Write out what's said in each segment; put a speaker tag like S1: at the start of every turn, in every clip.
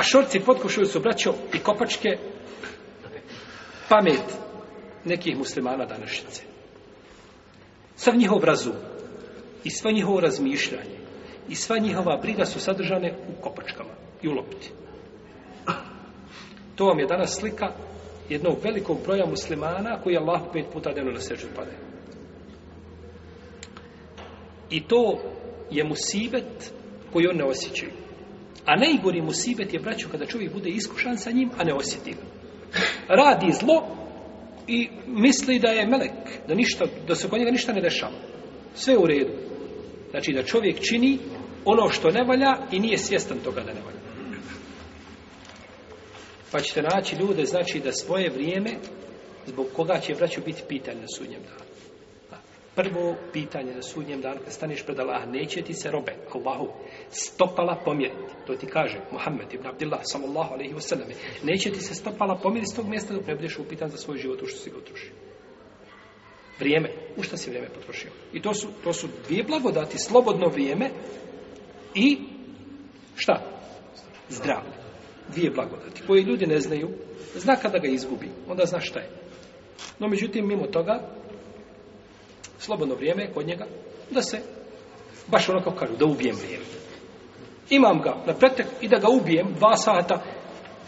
S1: A šorci potkušuju su braćo i kopačke pamet nekih muslimana današnjice. Sav njihov razum i sva njihovo razmišljanje i sva njihova briga su sadržane u kopačkama i u lopti. To vam je danas slika jednog velikog broja muslimana koji Allah pet puta dnevno na seđu pade. I to je musibet koji on ne osjećaju. A najgori musibet je, braćo, kada čovjek bude iskušan sa njim, a ne osjeti ga. Radi zlo i misli da je melek, da, ništa, da se kod njega ništa ne dešava. Sve u redu. Znači da čovjek čini ono što ne valja i nije svjestan toga da ne valja. Pa ćete naći ljude, znači da svoje vrijeme, zbog koga će, braćo, biti pitan na sudnjem danu prvo pitanje na sudnjem danu kad staniš pred Allah, neće ti se robe, Allahu, stopala pomjeriti. To ti kaže Muhammed ibn Abdillah, sallallahu alaihi wa sallam. Neće ti se stopala pomjeriti s tog mjesta dok ne budeš upitan za svoj život u što si ga utrušio. Vrijeme, u što si vrijeme potrošio. I to su, to su dvije blagodati, slobodno vrijeme i šta? Zdravlje. Dvije blagodati koje ljudi ne znaju, zna kada ga izgubi, onda zna šta je. No, međutim, mimo toga, slobodno vrijeme kod njega, da se, baš ono kao kažu, da ubijem vrijeme. Imam ga na pretek i da ga ubijem dva sata,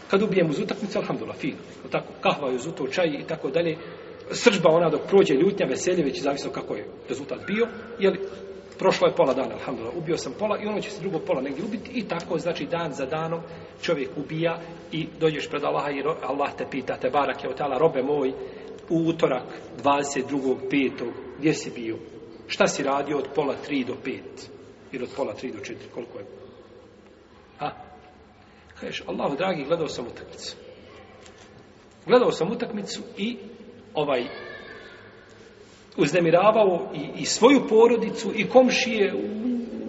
S1: kad ubijem uz utakmicu, alhamdulillah, fino. O tako, kahva je uz utakmicu, čaj i tako dalje. Sržba ona dok prođe ljutnja, veselje, već zavisno kako je rezultat bio, jeli, prošlo je pola dana, alhamdulillah, ubio sam pola i ono će se drugo pola negdje ubiti i tako, znači, dan za danom čovjek ubija i dođeš pred Allaha i Allah te pita, te barak je od tala, robe moj, u utorak 22.5 gdje si bio, šta si radio od pola tri do pet, ili od pola tri do četiri, koliko je? A? Kažeš, Allah, dragi, gledao sam utakmicu. Gledao sam utakmicu i ovaj uznemiravao i, i svoju porodicu i komšije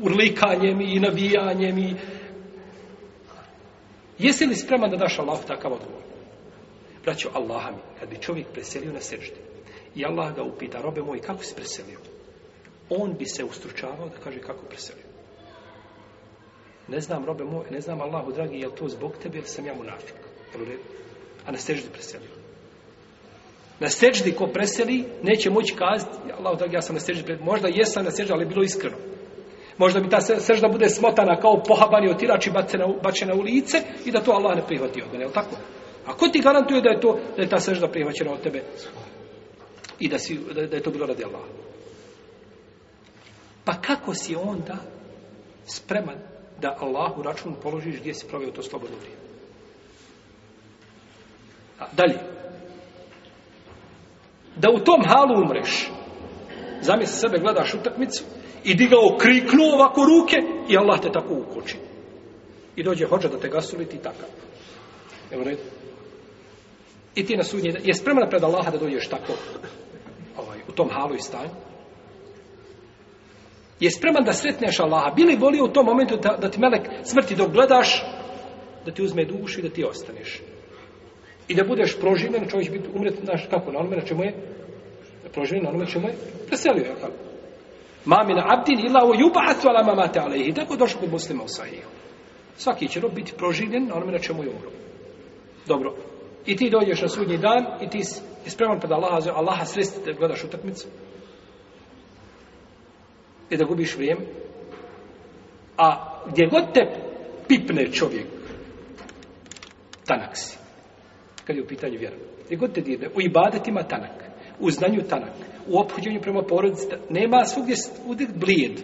S1: urlikanjem i navijanjem i jesi li spreman da daš Allah takav odgovor? Braćo, Allah mi, kad bi čovjek preselio na seždi, I Allah ga upita, robe moj, kako si preselio? On bi se ustručavao da kaže kako preselio. Ne znam, robe moj, ne znam, Allahu, dragi, je to zbog tebe ili sam ja munafik? Jel u redu? A na steždi preselio. Na steždi ko preseli, neće moći kazati, Allahu, dragi, ja sam na steždi preselio. Možda jesam na steždi, ali bilo iskreno. Možda bi ta sežda bude smotana kao pohabani otirač i bacena, bačena u lice i da to Allah ne prihvati od mene, je tako? A ko ti garantuje da je to da je ta sežda prihvaćena od tebe? Svala i da, si, da, da je to bilo radi Allah. Pa kako si onda spreman da Allahu račun položiš gdje si proveo to slobodno vrijeme? A, dalje. Da u tom halu umreš, zamisli sebe, gledaš utakmicu i digao kriknu ovako ruke i Allah te tako ukoči. I dođe hođa da te gasuliti i takav. Evo redu. I ti na sudnji, je spremna pred Allaha da dođeš tako ovaj, u tom halu i stanju? Je spreman da sretneš Allaha? Bili li volio u tom momentu da, da ti melek smrti dok gledaš, da ti uzme dušu i da ti ostaneš? I da budeš proživljen, čovjek će biti umret, znaš kako, na onome na čemu je? Proživljen na onome na čemu je? Preselio je, kako? Mamina abdin ila o jubatu ala mamate alehi. Tako došlo kod muslima u sahiju. Svaki će biti proživljen na onome na čemu je umro. Dobro. Dobro. I ti dođeš na sudnji dan i ti je spreman pred Allaha, Allaha sresti da gledaš utakmicu i da gubiš vrijeme. A gdje god te pipne čovjek, tanak si. Kad je u pitanju vjera. Gdje god te dirne, u ibadetima tanak, u znanju tanak, u ophođenju prema porodici, nema svugdje, uvijek blijed,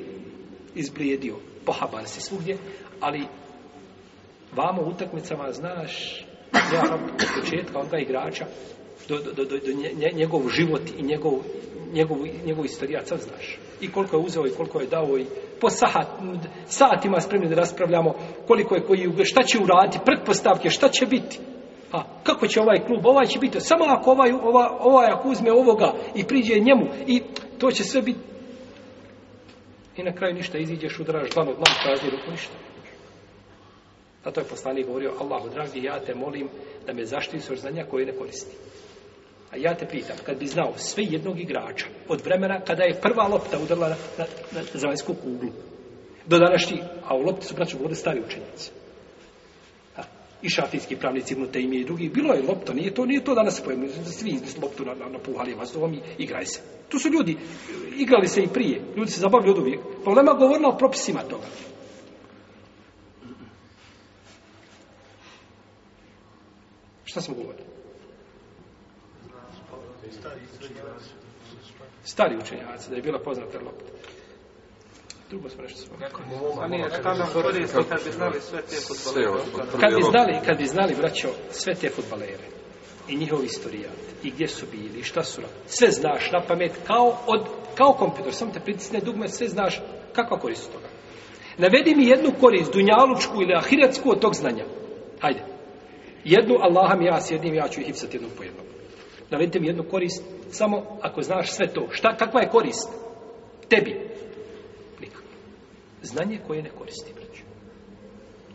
S1: izblijedio, pohaban si svugdje, ali vamo utakmicama znaš ja od početka onda igrača do, do, do, do nje, njegov život i njegov, njegov, njegov istorija, sad znaš. I koliko je uzeo i koliko je dao i po sahat, satima spremni da raspravljamo koliko je koji, šta će uraditi, pretpostavke, šta će biti. A kako će ovaj klub, ovaj će biti, samo ako ovaj, ovaj, ovaj ako uzme ovoga i priđe njemu i to će sve biti. I na kraju ništa, iziđeš, udaraš dlan od dlan, prazni ruku, ništa. Zato je poslanik govorio, Allahu dragi, ja te molim da me zaštiti svoj znanja koje ne koristi. A ja te pitam, kad bi znao sve jednog igrača, od vremena kada je prva lopta udarla na, na, na zemaljsku kuglu, do današnji, a u lopti su braću vode stari učenjaci. A, I šafijski pravnici, imute ime i drugi, bilo je lopta, nije to, nije to danas se pojemno, svi iznesu loptu na, na, na puhali vazdovom i igraj se. Tu su ljudi, igrali se i prije, ljudi se zabavljaju od uvijek. Problema govorila o propisima toga. Šta smo govorili? Stari učenjaci, da je bila poznata lopta. Drugo smo nešto svoje. Kad bi znali, kad bi znali, vraćao, sve te futbalere i njihov istorijat, i gdje su bili, šta su radili, sve znaš na pamet, kao, od, kao kompjutor, samo te pritisne dugme, sve znaš kakva korist toga. Navedi mi jednu korist, dunjalučku ili ahiretsku od tog znanja. Hajde. Jednu Allahom ja sjednim, ja ću ih ipsati jednu po jednom. Navedite mi jednu korist, samo ako znaš sve to. Šta, kakva je korist? Tebi. Nikak. Znanje koje ne koristi, braću.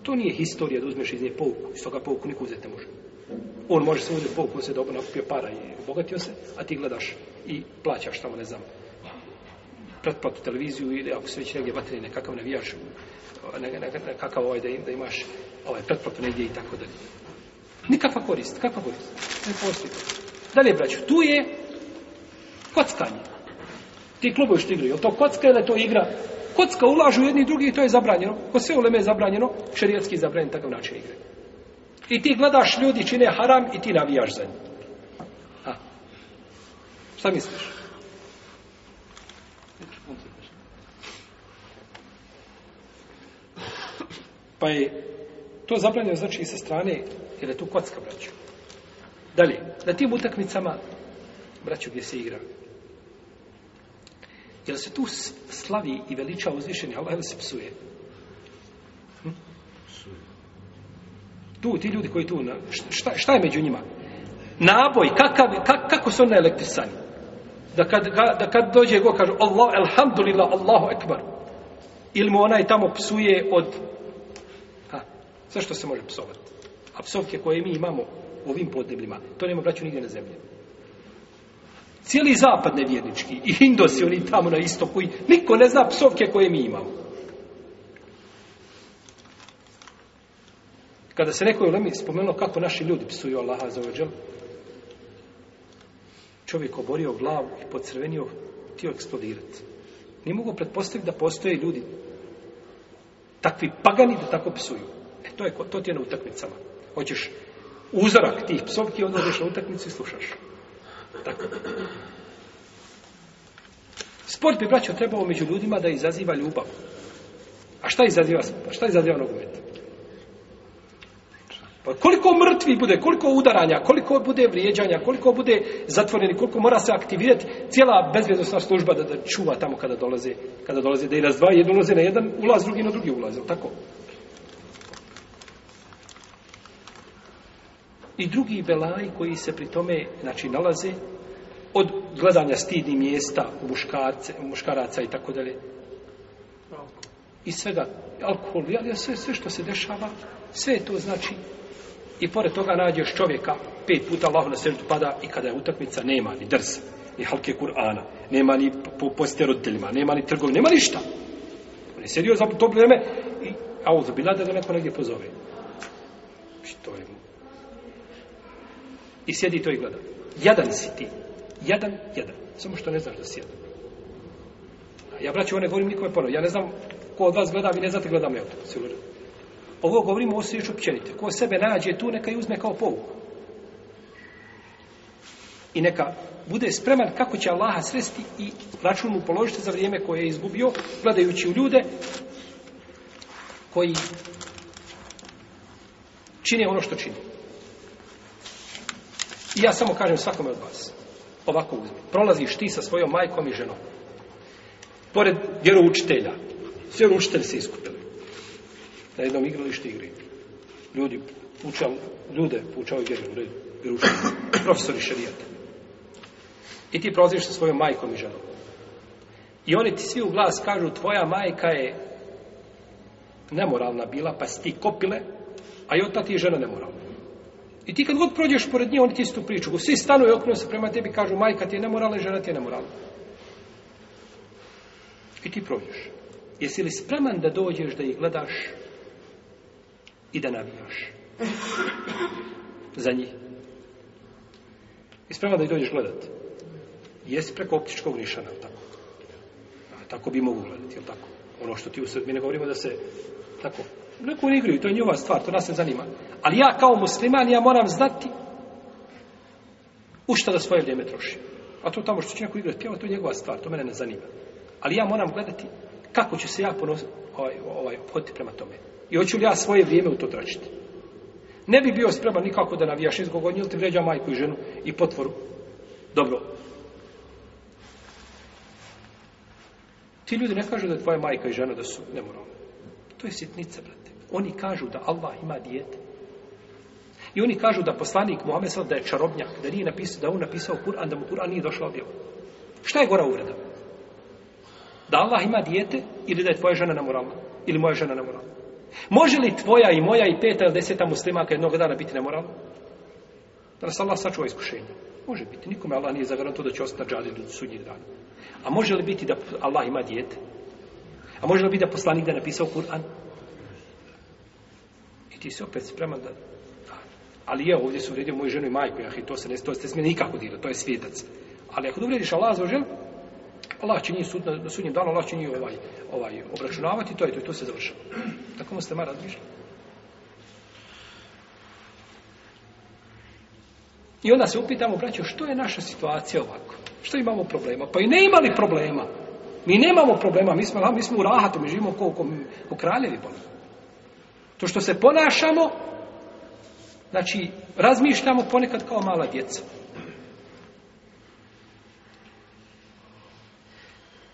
S1: To nije historija da uzmeš iz nje pouku. Iz toga pouku niko uzeti ne može. On može se uzeti pouku, on se dobro nakupio para i bogatio se, a ti gledaš i plaćaš tamo, ne znam, pretplatu televiziju ili ako se već negdje vatrije nekakav navijaš, nekakav ovaj da, im, da imaš ovaj pretplatu negdje i tako dalje. Nikakva korist, kakva korist? Ne postoji. Dalje, braću, tu je kockanje. Ti klubovi što igraju, je li to kocka ili to igra? Kocka ulažu jedni i drugi i to je zabranjeno. Ko sve uleme je zabranjeno, šerijetski je zabranjen takav način igre. I ti gledaš ljudi čine haram i ti navijaš za njim. Ha. Šta misliš? Pa je to zabranjeno znači i sa strane jer je tu kocka, braću. Dalje, na tim utakmicama, braću, gdje se igra, jer se tu slavi i veliča uzvišeni Allah, ili se psuje? Hm? Tu, ti ljudi koji tu, na, šta, šta je među njima? Naboj, kakav, kak, kako su oni elektrisani? Da kad, da kad dođe go kaže Allah, elhamdulillah, Allahu ekbar. Ili mu onaj tamo psuje od... Ha, sve što se može psovati. A psovke koje mi imamo u ovim podnebljima, to nema braću nigdje na zemlje. Cijeli zapad nevjernički, i Indosi, oni tamo na istoku, i niko ne zna psovke koje mi imamo. Kada se neko je spomenuo kako naši ljudi psuju Allaha za ođel, ovaj čovjek oborio glavu i pocrvenio, htio eksplodirati. Ni mogu pretpostaviti da postoje ljudi takvi pagani da tako psuju. E, to je to ti je na utakmicama hoćeš uzorak tih psovki, onda odeš na utakmicu i slušaš. Tako. Sport bi, braćo, trebao među ljudima da izaziva ljubav. A šta izaziva sport? A šta izaziva nogomet? Pa koliko mrtvi bude, koliko udaranja, koliko bude vrijeđanja, koliko bude zatvoreni, koliko mora se aktivirati cijela bezvjednostna služba da, da čuva tamo kada dolaze, kada dolaze, da i razdvaje, jedno ulaze na jedan ulaz, drugi na drugi ulaz, tako? i drugi belaji koji se pri tome znači, nalaze od gledanja stidni mjesta u, muškarce, u muškaraca i tako dalje. I svega, alkohol, ali sve, sve što se dešava, sve to znači. I pored toga nađeš čovjeka, pet puta Allah na sredu pada i kada je utakmica, nema ni drz, ni halke Kur'ana, nema ni po, po roditeljima, nema ni trgovi, nema ništa. On je sedio za to vreme i auto bila da ga neko negdje pozove. Što znači, je I sjedi to i gleda. Jadan si ti. Jadan, jadan. Samo što ne znaš da si jadan. Ja, braću, ovo ne govorim nikome ponovno. Ja ne znam ko od vas gleda, vi ne znate gledam ja to. Sigurno. Ovo govorimo o sviču pćenite. Ko sebe nađe tu, neka i uzme kao povuku. I neka bude spreman kako će Allaha sresti i račun mu položiti za vrijeme koje je izgubio, gledajući u ljude koji čine ono što čine. I ja samo kažem svakome od vas, ovako uzmi, prolaziš ti sa svojom majkom i ženom, pored vjeroučitelja, sve učitelji se iskupili, na jednom igralište igri, ljudi učav, ljude učao vjeru, vjeroučitelji, profesori šarijata. I ti prolaziš sa svojom majkom i ženom. I oni ti svi u glas kažu, tvoja majka je nemoralna bila, pa si ti kopile, a i od ta ti je žena nemoralna. I ti kad god prođeš pored nje, oni ti istu priču. Svi stanu i okrenu se prema tebi, kažu, majka ti je nemorala, žena ti je nemorala. I ti prođeš. Jesi li spreman da dođeš, da ih gledaš i da navijaš za njih? I spreman da ih dođeš gledat? Jesi preko optičkog nišana, tako? A tako bi mogu gledati, tako? Ono što ti u srbi ne govorimo da se tako Neko oni igraju, to je njihova stvar, to nas ne zanima. Ali ja kao musliman, ja moram znati u šta da svoje vrijeme trošim. A to tamo što će neko igrati pjeva, to je njegova stvar, to mene ne zanima. Ali ja moram gledati kako ću se ja ponositi, ovaj, ovaj, hoditi prema tome. I hoću li ja svoje vrijeme u to tračiti. Ne bi bio spreman nikako da navijaš iz godina ili ti vređa majku i ženu i potvoru. Dobro. Ti ljudi ne kažu da tvoja majka i žena da su nemoralni. To je sitnica, brate. Oni kažu da Allah ima dijete. I oni kažu da poslanik Muhammed sada je čarobnjak, da nije napisao, da on napisao Kur'an, da mu Kur'an nije došao objavu. Šta je gora uvreda? Da Allah ima dijete ili da je tvoja žena namoralna? Ili moja žena namoralna? Može li tvoja i moja i peta ili deseta muslimaka jednog dana biti namoralna? Da nas Allah sačuva iskušenje. Može biti. Nikome Allah nije zagranto da će ostati na džali do sudnjih dana. A može li biti da Allah ima dijete? A može li biti da poslanik da je napisao Kur'an? ti se opet spreman da... Ali je, ovdje su uvredio moju ženu i majku, ja, to se ne to se smije nikako dira, to je svijetac. Ali ako da uvrediš Allah za žel, Allah će njih sudna, na sudnjem danu, Allah će njih ovaj, ovaj, obračunavati, to je to, to se završava. Tako mu ste mara razmišljali. I onda se upitamo, braćo, što je naša situacija ovako? Što imamo problema? Pa i ne imali problema. Mi nemamo problema, mi smo, mi smo u rahatu, mi živimo u kraljevi, bolimo. Pa. To što se ponašamo, znači, razmišljamo ponekad kao mala djeca.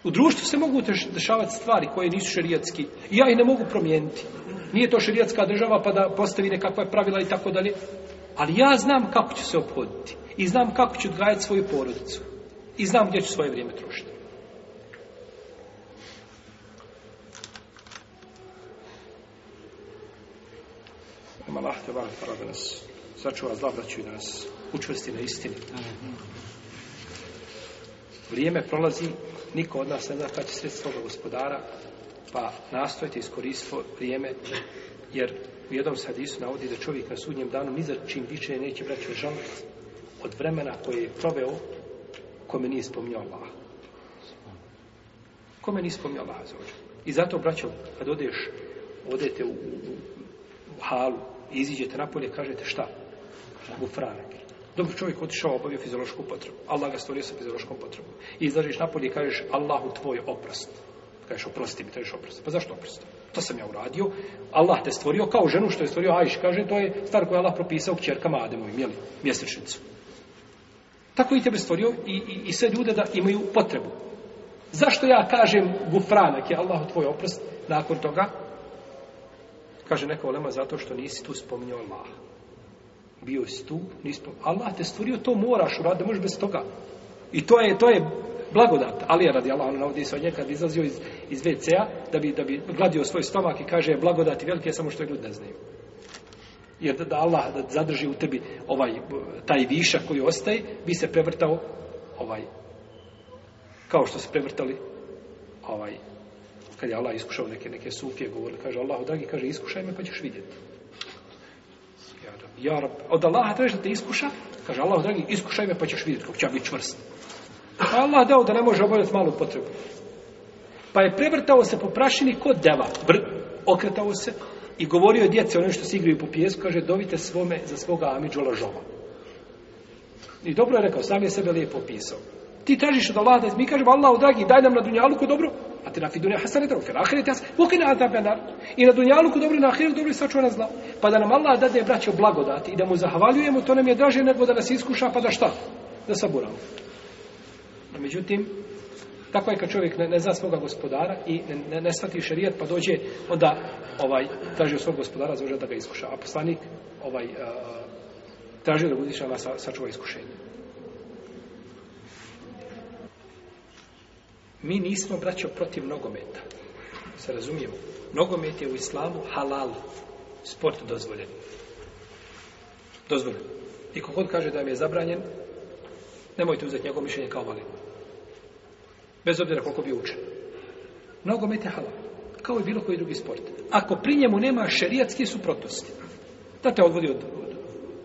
S1: U društvu se mogu dešavati stvari koje nisu šerijatski. Ja ih ne mogu promijeniti. Nije to šerijatska država pa da postavi nekakva pravila i tako dalje. Ali ja znam kako ću se obhoditi. I znam kako ću odgajati svoju porodicu. I znam gdje ću svoje vrijeme trošiti. Nema Allah te bar para da nas sačuva zla braću i da nas učvrsti na istini. Vrijeme prolazi, niko od nas ne zna kada će sred svoga gospodara, pa nastojte iskoristiti vrijeme, jer u jednom sad Isu navodi da čovjek na sudnjem danu ni za čim više neće braću žaliti od vremena koje je proveo kome nije spomnio Allah. Kome nije spomnio Allah za ođu. I zato, braćo, kad odeš, odete u, u halu, iziđete napolje, kažete šta? Gufranek. Dobro čovjek otišao, obavio fiziološku potrebu. Allah ga stvorio sa fiziološkom potrebom. I izlažeš napolje i kažeš Allahu tvoj oprost. Kažeš oprosti mi, kažeš oprosti. Pa zašto oprosti? To sam ja uradio. Allah te stvorio kao ženu što je stvorio Ajš. Kaže, to je star koji je Allah propisao kćerkama Ademovim, jeli, mjesečnicu. Tako i tebe stvorio i, i, i sve ljude da imaju potrebu. Zašto ja kažem gufranak je Allahu tvoj oprost nakon toga Kaže neka olema zato što nisi tu spominjao Allah. Bio si tu, nisi spominjao. Allah te stvorio, to moraš uraditi, da možeš bez toga. I to je, to je blagodat. Ali je radi Allah, on navodi se od njega kad izlazio iz, iz WC-a, da bi, da bi gladio svoj stomak i kaže, blagodati velike, samo što je ljudi ne znaju. Jer da, da Allah da zadrži u tebi ovaj, taj višak koji ostaje, bi se prevrtao ovaj, kao što se prevrtali ovaj, kad je Allah iskušao neke neke sufije govorili, kaže Allahu dragi, kaže iskušaj me pa ćeš vidjeti. Ja Rab, od Allaha tražiš da te iskuša? Kaže Allahu dragi, iskušaj me pa ćeš vidjeti kako će biti čvrst. Pa Allah dao da ne može obavljati malu potrebu. Pa je prevrtao se po prašini kod deva, br, okretao se i govorio djece ono što se igraju po pjesku, kaže dovite svome za svoga Amidžu lažova. I dobro je rekao, sam je sebe lijepo opisao. Ti tražiš od Allaha, mi kažemo Allahu dragi, daj nam na dunjaluku dobro, Atina fi dunja hasanetan, fi lakhirati hasanetan. Vokina azab benar. I na dunjalu ku dobro, na ahiru dobro i sačuvana zla. Pa da nam Allah dade braćo blagodati i da mu zahvaljujemo, to nam je draže nego da nas iskuša, pa da šta? Da saburamo. A međutim, tako je kad čovjek ne, ne zna svoga gospodara i ne, ne, ne svati šarijat, pa dođe onda ovaj, traži svog gospodara zvoža da ga iskuša. A poslanik ovaj, a, eh, traži da budiš Allah sa, sačuva iskušenje. Mi nismo, braćo, protiv nogometa. Se razumijemo. Nogomet je u islamu halal. Sport dozvoljen. Dozvoljen. I kogod kaže da im je zabranjen, nemojte uzeti njegov mišljenje kao valin. Bez obzira koliko bi učen. Nogomet je halal. Kao i bilo koji drugi sport. Ako pri njemu nema šerijatske suprotnosti, da te odvodi od,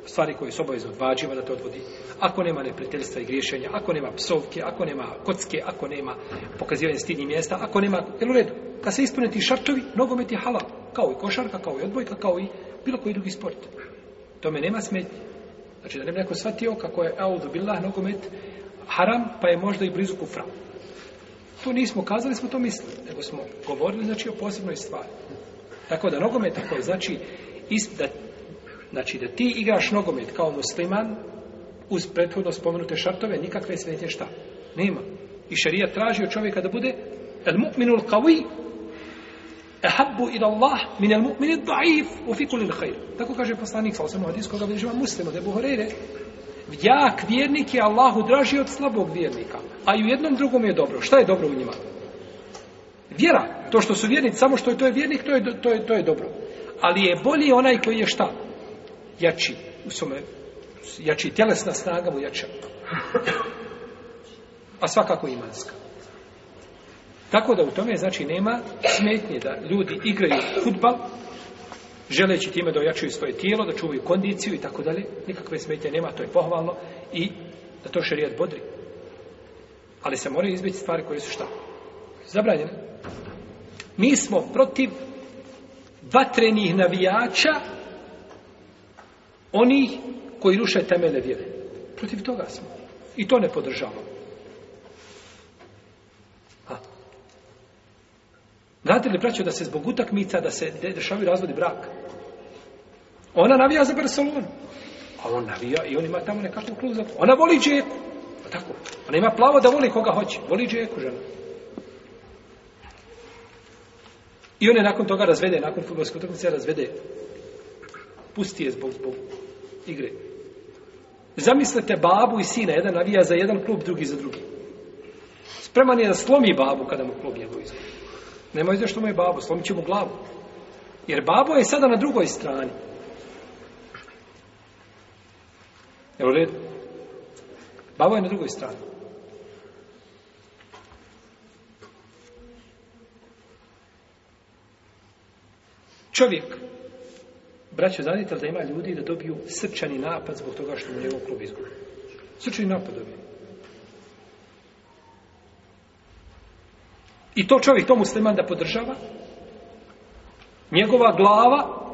S1: stvari koje su obavezno vađiva da te odvodi, ako nema nepreteljstva i griješenja, ako nema psovke, ako nema kocke, ako nema pokazivanja stidnjih mjesta, ako nema, jel u redu, kad se ispune ti šarčovi, nogomet je halal, kao i košarka, kao i odbojka, kao i bilo koji drugi sport. Tome nema smetnje. Znači da nema neko shvatio kako je Eudu Billah nogomet haram, pa je možda i blizu kufra. To nismo kazali, smo to mislili, nego smo govorili znači, o posebnoj stvari. Tako da nogomet koji znači is, da Znači da ti igraš nogomet kao musliman uz prethodno spomenute šartove, nikakve smetnje šta? Nema. I šarija traži od čovjeka da bude el mu'minu al qawi ahabbu ila Allah min al mu'min al da'if u fi kulli khair. Tako kaže poslanik sa osam hadis koga bliže vam muslima da buhorejre jak vjernik je Allahu draži od slabog vjernika. A i u jednom drugom je dobro. Šta je dobro u njima? Vjera. To što su vjernici, samo što je to je vjernik, to je, to je, to je dobro. Ali je bolji onaj koji je šta? jači u svome, jači tjelesna snaga mu jača. A svakako imanska. Tako da u tome znači nema smetnje da ljudi igraju futbal, želeći time da ojačuju svoje tijelo, da čuvaju kondiciju i tako dalje. Nikakve smetnje nema, to je pohvalno i da to šerijat bodri. Ali se moraju izbiti stvari koje su šta? Zabranjene. Mi smo protiv vatrenih navijača onih koji ruše temele vjere. Protiv toga smo. I to ne podržavamo. Ha. Znate li, braćo, da se zbog utakmica da se dešavaju razvodi brak? Ona navija za Barcelonu. A on navija i on ima tamo nekakvu kluzaku. Ona voli džeku. Pa tako. Ona ima plavo da voli koga hoće. Voli džeku žena. I on je nakon toga razvede, nakon futbolskog utakmica razvede pusti je zbog, zbog igre. Zamislite babu i sina, jedan navija za jedan klub, drugi za drugi. Spreman je da slomi babu kada mu klub njegov izgleda. Nemoj znaš što mu je babu, slomit će mu glavu. Jer babo je sada na drugoj strani. Jel u redu? Babo je na drugoj strani. Čovjek Braćo, znate li da ima ljudi da dobiju srčani napad zbog toga što mu njegov klub izgubi? Srčani napad dobiju. I to čovjek, to musliman da podržava, njegova glava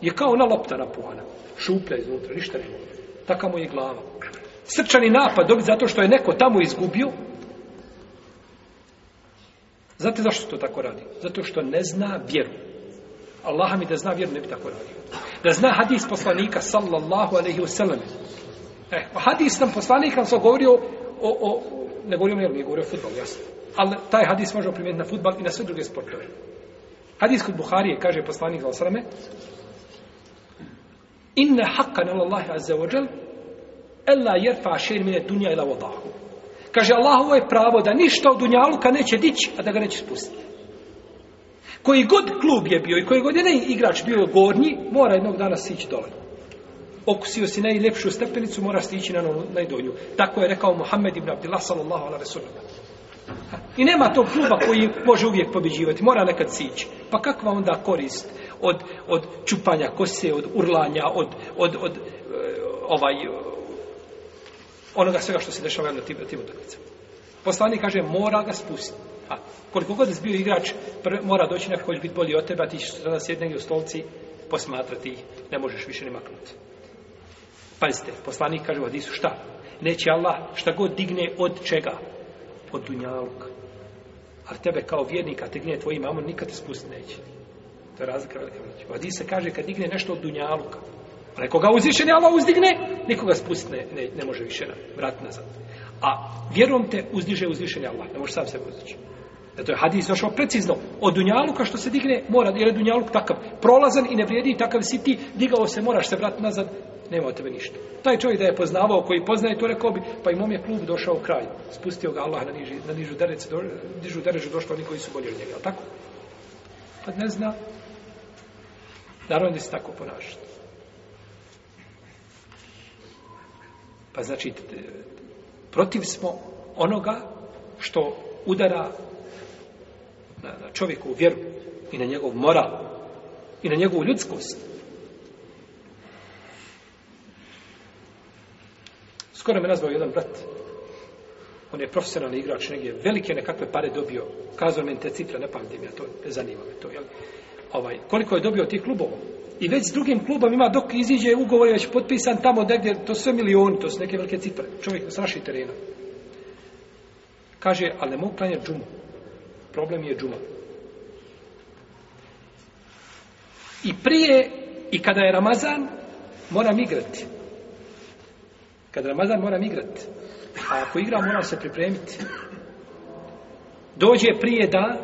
S1: je kao ona lopta napuhana. Šuplja iznutra, ništa ne mogu. Taka mu je glava. Srčani napad dobiju zato što je neko tamo izgubio. Znate zašto to tako radi? Zato što ne zna vjeru. Allaha mi da zna vjeru, ne bi tako radio. Da zna hadis poslanika, sallallahu alaihi wasallam. Eh, pa hadis nam poslanika, sam govorio o, o, ne govorio o njelu, govorio o futbolu, jasno. Ali taj hadis možemo primijeniti na futbol i na sve druge sportove. Hadis kod Buharije, kaže poslanik, sallallahu inna haqqa na Allahi azza wa jal, ella jerfa šeir mine dunja ila vodahu. Kaže, Allah, ovo je pravo da ništa od dunjaluka neće dići, a da ga neće spustiti. Koji god klub je bio i koji god je igrač bio gornji, mora jednog dana sići dole. Okusio si najljepšu stepenicu, mora stići na najdolju. Tako je rekao Muhammed ibn Abdillah, sallallahu ala resulima. I nema tog kluba koji može uvijek pobeđivati, mora nekad sići. Pa kakva onda korist od, od čupanja kose, od urlanja, od, od, od e, ovaj, onoga svega što se dešava na tim, tim utakmicama. Poslanik kaže, mora ga spustiti. Pa, koliko god bio igrač, pr, mora doći neko koji će biti bolji od tebe, ti ćeš sada sjedni u stolci, posmatrati ih, ne možeš više ne maknuti. Pazite, poslanik kaže u Adisu, šta? Neće Allah šta god digne od čega? Od dunjaluka. A tebe kao vjernika digne tvoj imamo, nikad te spustiti neće. To je razlika velika vrća. U Adisa kaže kad digne nešto od dunjaluka, nekoga uzvišen je Allah uzdigne, nikoga spustiti ne, ne, ne može više vrati nazad. A vjerujem te, uzdiže uzvišen je Allah, ne može sam sebe uzdići. Zato je hadis došao precizno. Od Dunjaluka što se digne, mora, jer je Dunjaluk takav prolazan i ne vrijedi takav si ti, digao se, moraš se vrati nazad, nema od tebe ništa. Taj čovjek da je poznavao, koji poznaje, to rekao bi, pa imom je klub došao u kraj. Spustio ga Allah na, niži, na nižu derecu, do, nižu derecu došlo oni koji su bolji od njega, ali tako? Pa ne zna. Naravno da se tako ponašati. Pa znači, protiv smo onoga što udara na, na čovjekovu vjeru i na njegov moral i na njegovu ljudskost. Skoro me nazvao jedan brat. On je profesionalni igrač, negdje velike nekakve pare dobio. Kazao mi te cifre, ne pamtim ja to, ne zanima me to. Jel? Ovaj, koliko je dobio tih klubova? I već s drugim klubom ima, dok iziđe ugovor, je već potpisan tamo negdje, to sve milioni, to su neke velike cifre. Čovjek na strašnji terenu. Kaže, ali ne mogu klanjati džumu problem je džuma. I prije, i kada je Ramazan, moram igrati. Kada je Ramazan, moram igrati. A ako igra, moram se pripremiti. Dođe prije da,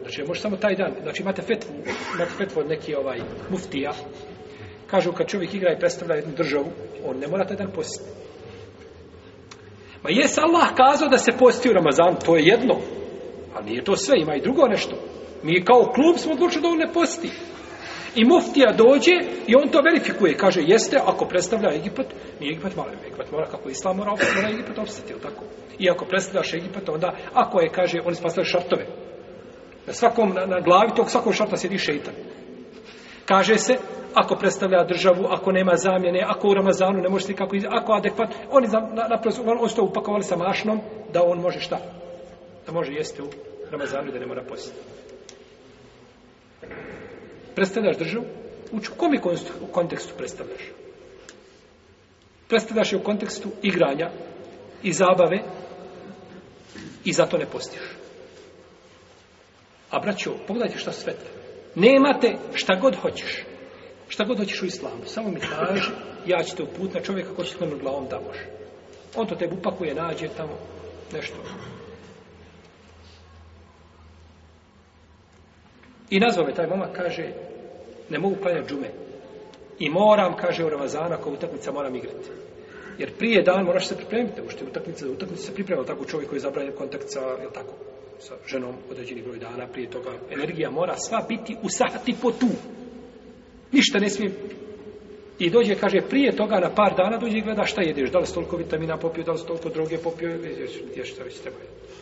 S1: znači može samo taj dan, znači imate fetvu, imate fetvu od neki ovaj muftija, kažu kad čovjek igra i predstavlja jednu državu, on ne mora taj dan postiti. Ma jes Allah kazao da se posti u Ramazan, to je jedno, Ali pa nije to sve, ima i drugo nešto. Mi kao klub smo odlučili da on ne posti. I muftija dođe i on to verifikuje. Kaže, jeste, ako predstavlja Egipat, nije Egipat malo, Egipat mora kako islam mora opstati, mora Egipat opstati, tako? I ako predstavljaš Egipat, onda, ako je, kaže, oni spastavljaju šartove. Na svakom, na, na glavi tog svakog šarta sjedi šeitan. Kaže se, ako predstavlja državu, ako nema zamjene, ako u Ramazanu ne može se nikako ako adekvat, oni, na, na, na, on su to upakovali sa mašnom, da on može šta? da može jesti u Ramazanu da ne mora postiti. Predstavljaš državu? U kom je kontekstu predstavljaš? Predstavljaš je u kontekstu igranja i zabave i zato ne postiš. A braćo, pogledajte šta sve treba. Nemate šta god hoćeš. Šta god hoćeš u islamu. Samo mi kaži, ja ću te uput na čovjeka ko će glavom da može. On to tebe upakuje, nađe tamo nešto. I nazvao me taj momak, kaže, ne mogu klanjati džume. I moram, kaže, u Ramazana, ako utakmica moram igrati. Jer prije dan moraš se pripremiti, ušte je utakmica, utakmica se priprema, tako čovjek koji zabranja kontakt sa, je tako, sa ženom određeni broj dana, prije toga energija mora sva biti u sahati po tu. Ništa ne smije I dođe, kaže, prije toga na par dana dođe i gleda šta jedeš, da li stoliko vitamina popio, da li stoliko droge popio, ješ, ješ, šta već treba jedeti.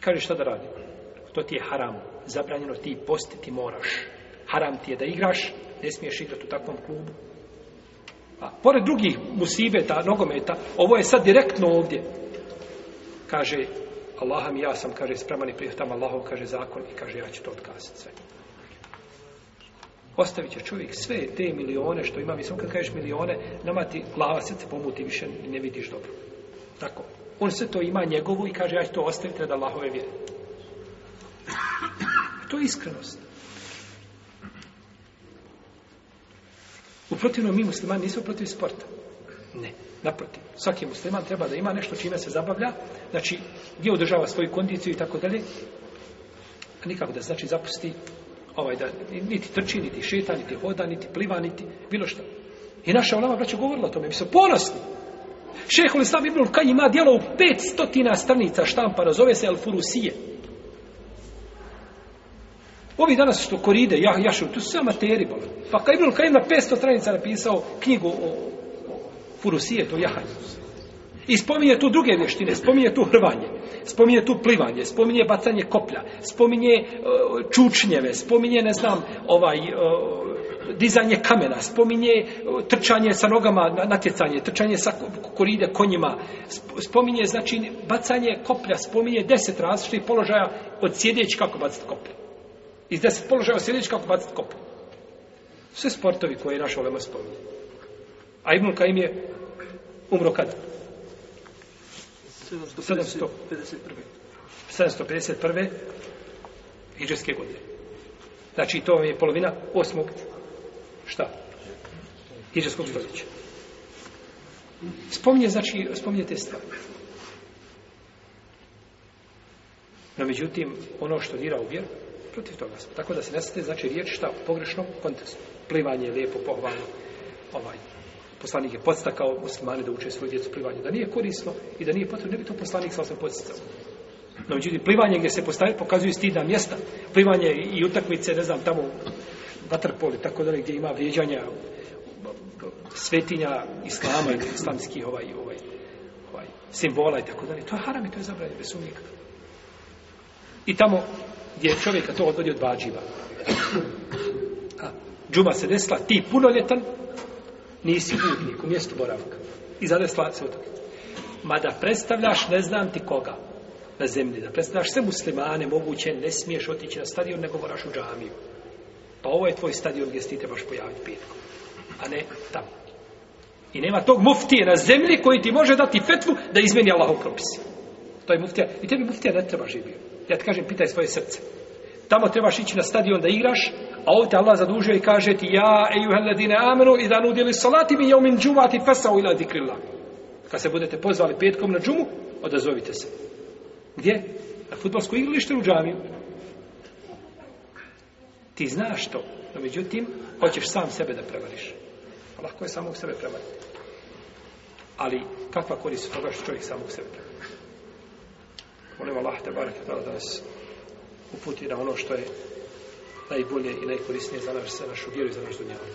S1: Kaže, šta da radimo? to ti je haram, zabranjeno ti postiti moraš. Haram ti je da igraš, ne smiješ igrati u takvom klubu. A pored drugih musibeta, nogometa, ovo je sad direktno ovdje. Kaže, Allah mi ja sam, kaže, spreman i prijatam Allahov, kaže zakon i kaže, ja ću to odkazati sve. Ostavit će čovjek sve te milione što ima, mislim, kad kažeš milione, nama ti glava srce pomuti više ne vidiš dobro. Tako. On sve to ima njegovu i kaže, ja ću to ostaviti da Allahove vjeri. To je iskrenost. Uprotivno, mi muslimani nismo protiv sporta. Ne, naprotiv. Svaki musliman treba da ima nešto čime se zabavlja, znači gdje održava svoju kondiciju i tako dalje, a nikako da znači zapusti ovaj, da niti trči, niti šeta, niti hoda, niti pliva, niti bilo što. I naša olama braća govorila o tome, mi smo ponosni. Šehol Islam Ibnul Kaj ima dijelo u 500 stranica štampano, zove se El Furusije. Ovi danas što koride, ja, ja šu, tu su sve amateri, bol. pa kaj bilo kaj na 500 stranica napisao knjigu o, o Furusije, to jahanje. I spominje tu druge vještine, spominje tu hrvanje, spominje tu plivanje, spominje bacanje koplja, spominje uh, čučnjeve, spominje, ne znam, ovaj, uh, dizanje kamena, spominje uh, trčanje sa nogama, natjecanje, trčanje sa koride konjima, spominje, znači, bacanje koplja, spominje deset različitih položaja od sjedeći kako bacati koplje iz deset položaja sjedeći kako bacit kop. Sve sportovi koje je naša olema spominje. A Ibn Kajim je umro kad? 751. 751. Iđeske godine. Znači, to vam je polovina osmog šta? Iđeskog stoljeća. Spominje, znači, spominje te stvari. No, međutim, ono što dira u vjeru, protiv toga smo. Tako da se nesete, znači, riječ šta u pogrešnom kontekstu. Plivanje je lijepo, pohvalno. Ovaj, poslanik je podstakao muslimani da uče svoju djecu plivanje. Da nije korisno i da nije potrebno, ne bi to poslanik sa osam podstakao. No, međutim, plivanje gdje se postaje, pokazuju stidna mjesta. Plivanje i utakmice, ne znam, tamo vaterpoli, tako da gdje ima vrijeđanja svetinja islama i islamskih ovaj, ovaj, ovaj, simbola i tako dalje. To je haram i to je zabranje, bez sumnika. I tamo gdje čovjeka to odvodi od vađiva. A, džuma se desla, ti punoljetan, nisi putnik u mjestu boravka. I zadesla se otak. Mada predstavljaš, ne znam ti koga, na zemlji, da predstavljaš sve muslimane moguće, ne smiješ otići na stadion, ne govoraš u džamiju. Pa ovo je tvoj stadion gdje ti trebaš pojaviti petkom. A ne tamo. I nema tog muftije na zemlji koji ti može dati fetvu da izmeni Allahov propis. To je muftija. I tebi muftija ne treba živjeti. Ja ti kažem, pitaj svoje srce. Tamo trebaš ići na stadion da igraš, a ovdje te Allah zadužio i kaže ti, ja, ejuhel ladine, amenu, i da nudili salati mi, ja umin džuvati fesao ila zikrila. Kad se budete pozvali petkom na džumu, odazovite se. Gdje? Na futbolsku igrište u džamiju. Ti znaš to, no međutim, hoćeš sam sebe da prevariš. Lako je samog sebe prevariti. Ali kakva korist toga što čovjek samog sebe prevariti? Molim Allah te barek da nas uputi na ono što je najbolje i najkorisnije za naš, našu vjeru i za naš dunjavu.